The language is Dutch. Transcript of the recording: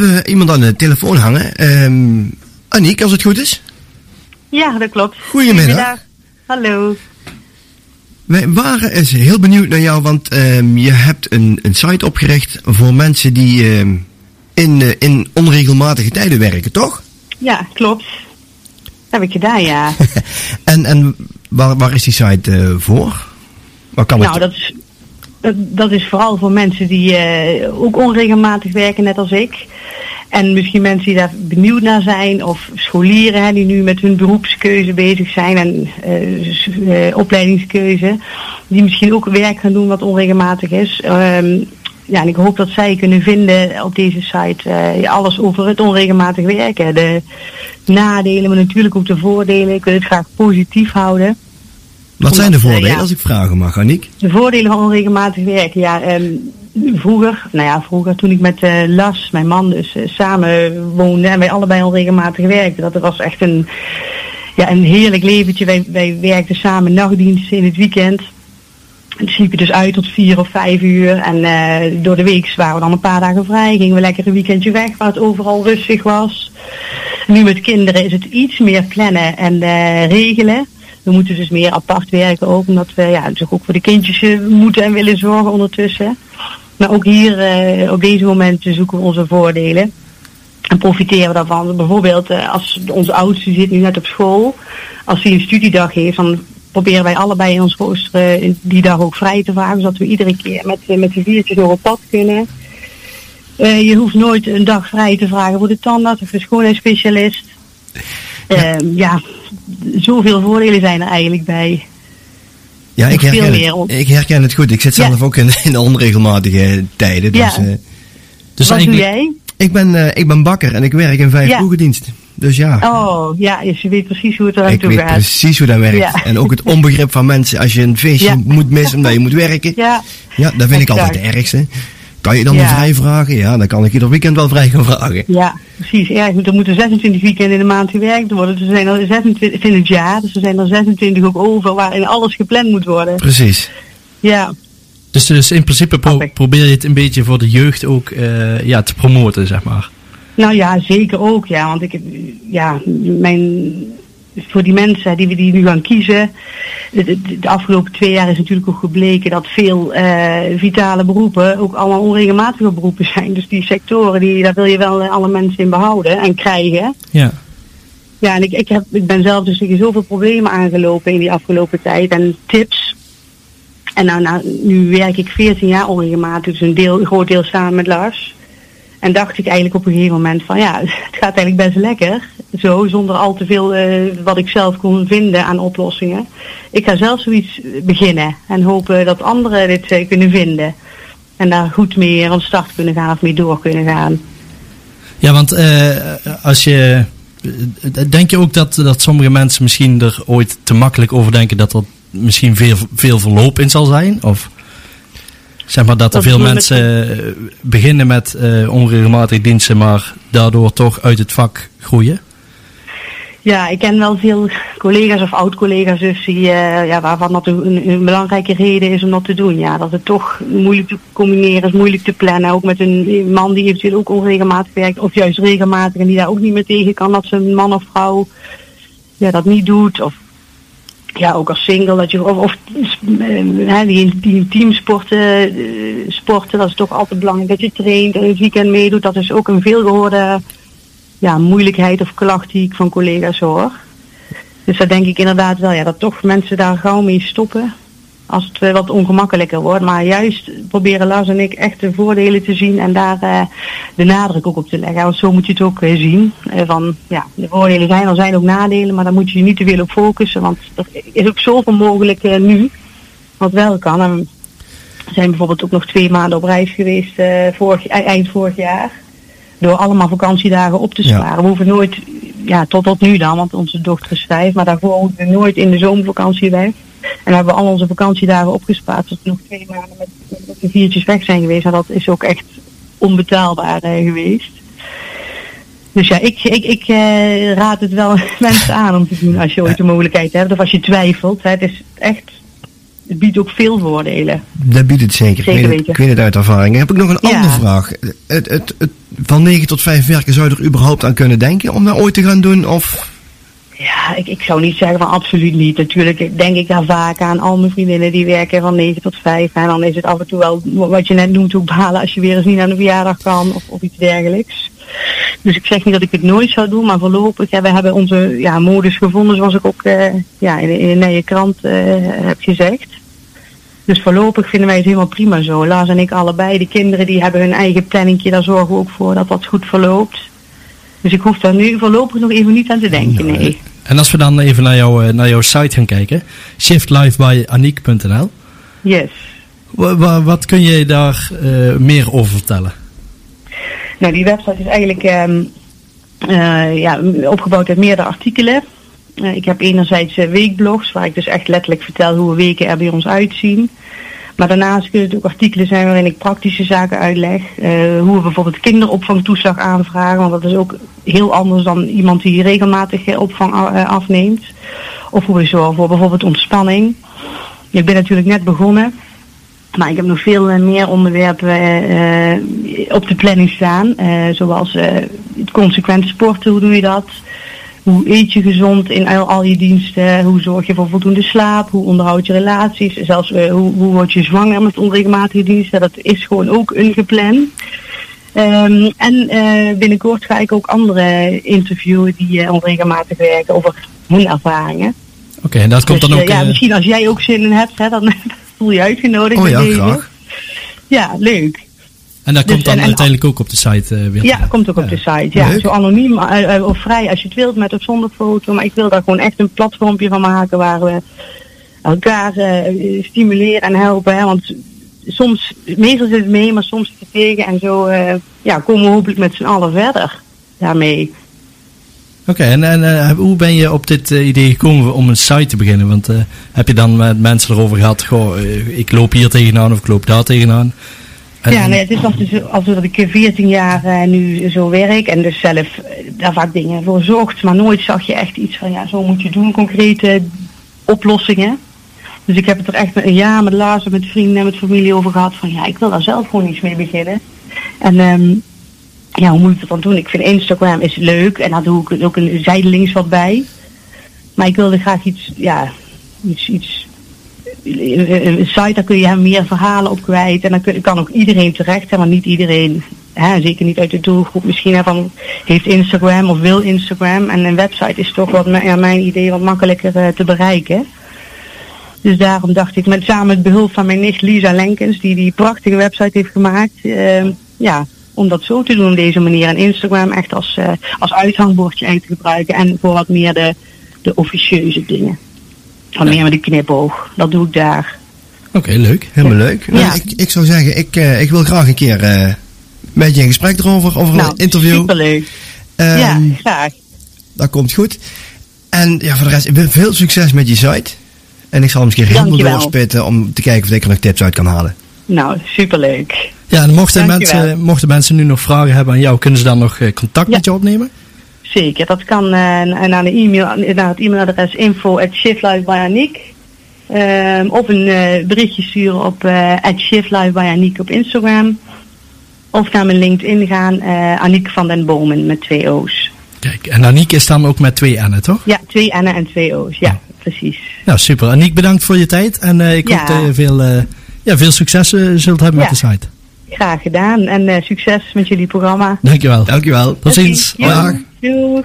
hebben iemand aan de telefoon hangen. Um, Aniek, als het goed is? Ja, dat klopt. Goedemiddag. Hallo. Wij waren eens heel benieuwd naar jou, want um, je hebt een, een site opgericht voor mensen die um, in, uh, in onregelmatige tijden werken, toch? Ja, klopt. Dat heb ik gedaan, ja. en en waar, waar is die site uh, voor? Waar kan nou, dat is, dat, dat, is vooral voor mensen die uh, ook onregelmatig werken, net als ik. En misschien mensen die daar benieuwd naar zijn, of scholieren hè, die nu met hun beroepskeuze bezig zijn en uh, uh, opleidingskeuze, die misschien ook werk gaan doen wat onregelmatig is. Um, ja, en ik hoop dat zij kunnen vinden op deze site uh, alles over het onregelmatig werken. De nadelen, maar natuurlijk ook de voordelen. Ik wil het graag positief houden. Wat zijn de voordelen, als ik vragen mag, Aniek? De voordelen van onregelmatig werken, ja. Um, vroeger, nou ja, vroeger toen ik met uh, Las, mijn man, dus uh, samen woonde en wij allebei onregelmatig werkten. Dat was echt een, ja, een heerlijk leventje. Wij, werkten samen nachtdiensten in het weekend. En sliepen dus uit tot vier of vijf uur. En uh, door de week waren we dan een paar dagen vrij. Gingen we lekker een weekendje weg waar het overal rustig was. Nu met kinderen is het iets meer plannen en regelen. We moeten dus meer apart werken ook, omdat we ja, dus ook voor de kindjes moeten en willen zorgen ondertussen. Maar ook hier uh, op deze momenten zoeken we onze voordelen. En profiteren we daarvan. Bijvoorbeeld uh, als onze oudste zit nu net op school. Als hij een studiedag heeft, dan proberen wij allebei in ons rooster uh, die dag ook vrij te vragen. Zodat we iedere keer met, met de viertjes door het pad kunnen. Uh, je hoeft nooit een dag vrij te vragen voor de tandarts of de schoonheidsspecialist. Ja. Ja, zoveel voordelen zijn er eigenlijk bij. Ja, ik herken, het, ik herken het goed. Ik zit zelf ja. ook in, in onregelmatige tijden. Dus, ja. uh, dus Wat doe jij? Ik ben, uh, ik ben bakker en ik werk in vijf ja. Dus ja. Oh, ja, dus je weet precies hoe het eruit Ik weet gaat. precies hoe dat werkt. Ja. En ook het onbegrip van mensen als je een feestje ja. moet missen omdat je moet werken. Ja, ja dat vind exact. ik altijd het ergste. Kan je dan ja. vrij vragen? Ja, dan kan ik ieder weekend wel vrij gaan vragen. Ja, precies. Ja, er moeten 26 weekenden in de maand gewerkt worden. Dus er zijn er 26 in het jaar. Dus er zijn er 26 ook over waarin alles gepland moet worden. Precies. Ja. Dus, dus in principe pro probeer je het een beetje voor de jeugd ook uh, ja, te promoten, zeg maar. Nou ja, zeker ook. Ja, want ik, ja, mijn, voor die mensen die we die nu gaan kiezen. De, de, afgelopen twee jaar is natuurlijk ook gebleken dat veel uh, vitale beroepen ook allemaal onregelmatige beroepen zijn. Dus die sectoren, die, daar wil je wel alle mensen in behouden en krijgen. Ja. Ja, en ik, ik, heb, ik ben zelf dus tegen zoveel problemen aangelopen in die afgelopen tijd en tips. En nou, nou, nu werk ik 14 jaar onregelmatig, dus een, deel, een groot deel samen met Lars. En dacht ik eigenlijk op een gegeven moment van ja, het gaat eigenlijk best lekker. Zo, zonder al te veel uh, wat ik zelf kon vinden aan oplossingen. Ik ga zelf zoiets beginnen en hopen dat anderen dit uh, kunnen vinden. En daar goed mee aan start kunnen gaan of mee door kunnen gaan. Ja, want uh, als je. Denk je ook dat, dat sommige mensen misschien er ooit te makkelijk over denken dat er misschien veel, veel verloop in zal zijn? Of? Zeg maar dat er veel mensen met... beginnen met uh, onregelmatig diensten, maar daardoor toch uit het vak groeien? Ja, ik ken wel veel collega's of oud-collega's dus die, uh, ja, waarvan dat een, een, belangrijke reden is om dat te doen. Ja, dat het toch moeilijk te combineren is, moeilijk te plannen. Ook met een man die eventueel ook onregelmatig werkt, of juist regelmatig en die daar ook niet meer tegen kan dat zijn man of vrouw ja, dat niet doet. Of ja, ook als single, dat je, of, uh, die, die teamsporten, uh, sporten, dat is toch altijd belangrijk dat je traint en het weekend meedoet. Dat is ook een veelgehoorde ja, moeilijkheid of klacht die ik van collega's hoor. Dus daar denk ik inderdaad wel, ja, dat toch mensen daar gauw mee stoppen. Als het wat ongemakkelijker wordt. Maar juist proberen Lars en ik echt de voordelen te zien en daar uh, de nadruk ook op te leggen. Want zo moet je het ook uh, zien. Uh, van, ja, de voordelen zijn, er zijn ook nadelen, maar daar moet je je niet te veel op focussen. Want er is ook zoveel mogelijk nu, wat wel kan. En we zijn bijvoorbeeld ook nog twee maanden op reis geweest vorig, eind vorig jaar. Door allemaal vakantiedagen op te sparen. Ja. We hoeven nooit, ja, tot tot nu dan, want onze dochter is vijf. Maar daarvoor hoeven we nooit in de zomervakantie weg. En hebben we al onze vakantiedagen opgespaard. Tot we nog twee maanden met, met de viertjes weg zijn geweest. En dat is ook echt onbetaalbaar uh, geweest. Dus ja, ik, ik, ik uh, raad het wel mensen aan om te doen als je ooit de mogelijkheid hebt. Of als je twijfelt. Hè. Het is echt het biedt ook veel voordelen. Dat biedt het zeker. Zeker ik, weet het, ik weet het uit ervaring. Heb ik nog een Ja. andere vraag? Het, het, het, van 9 tot 5 werken zou je er überhaupt aan kunnen denken om dat ooit te gaan doen? Of Ja, ik, ik zou niet zeggen van absoluut niet. Natuurlijk denk ik daar vaak aan. Al mijn vriendinnen die werken van 9 tot 5. En dan is het af en toe wel wat je net noemt ook balen als je weer eens niet aan een verjaardag kan of, of iets dergelijks. Dus ik zeg niet dat ik het nooit zou doen, maar voorlopig ja, we hebben onze ja, modus gevonden zoals ik ook eh, ja, in, de- in de krant eh, heb gezegd. Dus voorlopig vinden wij het helemaal prima zo. Lars en ik allebei, de kinderen die hebben hun eigen planningje, daar zorgen we ook voor dat dat goed verloopt. Dus ik hoef daar nu voorlopig nog even niet aan te denken, Nou, nee. En als we dan even naar, jou, eh, naar jouw site gaan kijken, shiftlifebyaniek.nl. Yes. Wa- wa- wat kun je daar eh, meer over vertellen? Nou, die website is eigenlijk ehm, eh, ja, opgebouwd uit meerdere artikelen. Ik heb enerzijds weekblogs, waar ik dus echt letterlijk vertel hoe weken er bij ons uitzien. Maar daarnaast kunnen het ook artikelen zijn waarin ik praktische zaken uitleg. eh, hoe we bijvoorbeeld kinderopvangtoeslag aanvragen, want dat is ook heel anders dan iemand die regelmatig eh, opvang eh, afneemt. Of hoe we zorgen voor bijvoorbeeld ontspanning. Ik ben natuurlijk net begonnen. Maar ik heb nog veel meer onderwerpen op de planning staan. zoals het consequent sporten, hoe doe je dat? Hoe eet je gezond in al, al je diensten? Hoe zorg je voor voldoende slaap? Hoe onderhoud je relaties? Zelfs eh, hoe, hoe word je zwanger met onregelmatige diensten? Dat is gewoon ook ingepland. Ehm, en eh, binnenkort ga ik ook andere interviewen die eh, onregelmatig werken over hun ervaringen. Oké, en dat komt Dus, dan eh, ook... ja, misschien als jij ook zin in hebt, hè, dan voel je uitgenodigd. Oh ja, graag. Ja, leuk. En dat dus- komt dan en- en- uiteindelijk ook op de site eh, weer. Ja, terecht. komt ook op de site. Ja, Leuk. zo anoniem eh, eh, of vrij als je het wilt, met of zonder foto. Maar ik wil daar gewoon echt een platformpje van maken waar we elkaar eh, stimuleren en helpen. Hè? Want soms, meestal zit het mee, maar soms zit het tegen. En zo eh, ja, komen we hopelijk met z'n allen verder daarmee. Oké, en, en eh, hoe ben je op dit idee gekomen om een site te beginnen? Want eh, heb je dan met mensen erover gehad, goh, ik loop hier tegenaan of ik loop daar tegenaan? Ja, nee, het is als, als dat ik 14 jaar eh, nu zo werk en dus zelf eh, daar vaak dingen voor zocht. Maar nooit zag je echt iets van, ja, zo moet je doen, concrete oplossingen. Dus ik heb het er echt een jaar met Lars en met vrienden en met familie over gehad van, ja, ik wil daar zelf gewoon iets mee beginnen. En ehm, ja, hoe moet ik dat dan doen? Ik vind Instagram is leuk en daar doe ik ook een zijdelings wat bij. Maar ik wilde graag iets, ja, iets, iets een site, daar kun je meer verhalen op kwijt. En dan kan ook iedereen terecht, hè, maar niet iedereen, hè, zeker niet uit de doelgroep, misschien hè, van, heeft Instagram of wil Instagram. En een website is toch wat, mijn idee wat makkelijker eh, te bereiken. Dus daarom dacht ik, met samen met behulp van mijn nicht Lisa Lenkens, die die prachtige website heeft gemaakt, eh, ja, om dat zo te doen op deze manier. En Instagram echt als, eh, als uithangbordje uit te gebruiken en voor wat meer de, de officieuze dingen. Wat meer met een knipoog. Dat doe ik daar. Oké, leuk. Helemaal leuk. Nou, Ja. ik, ik zou zeggen, ik, eh, ik wil graag een keer eh, met je in gesprek erover, over Nou, een interview. Superleuk. Ehm, ja, graag. Dat komt goed. En ja, voor de rest, ik wil veel succes met je site. En ik zal hem misschien helemaal doorspitten om te kijken of ik er nog tips uit kan halen. Nou, superleuk. Ja, en mochten Dankjewel. mensen, mochten mensen nu nog vragen hebben aan jou, kunnen ze dan nog eh, contact Ja. met je opnemen? Zeker. Dat kan eh, naar, de e-mail, naar het e-mailadres info at Ehm, of een eh, berichtje sturen op eh at shiftlifebyaniek op Instagram. Of naar mijn LinkedIn gaan, eh Aniek van den Bomen met twee O's. Kijk, en Aniek is dan ook met twee N'en, toch? Ja, twee N'en en twee O's. Ja, precies. Nou, super. Aniek, bedankt voor je tijd. En eh, ik Ja. hoop dat je veel, eh, ja, veel succes zult hebben Ja. met de site. Graag gedaan en eh, succes met jullie programma. Dankjewel. Dankjewel. Tot ziens. Dag. You.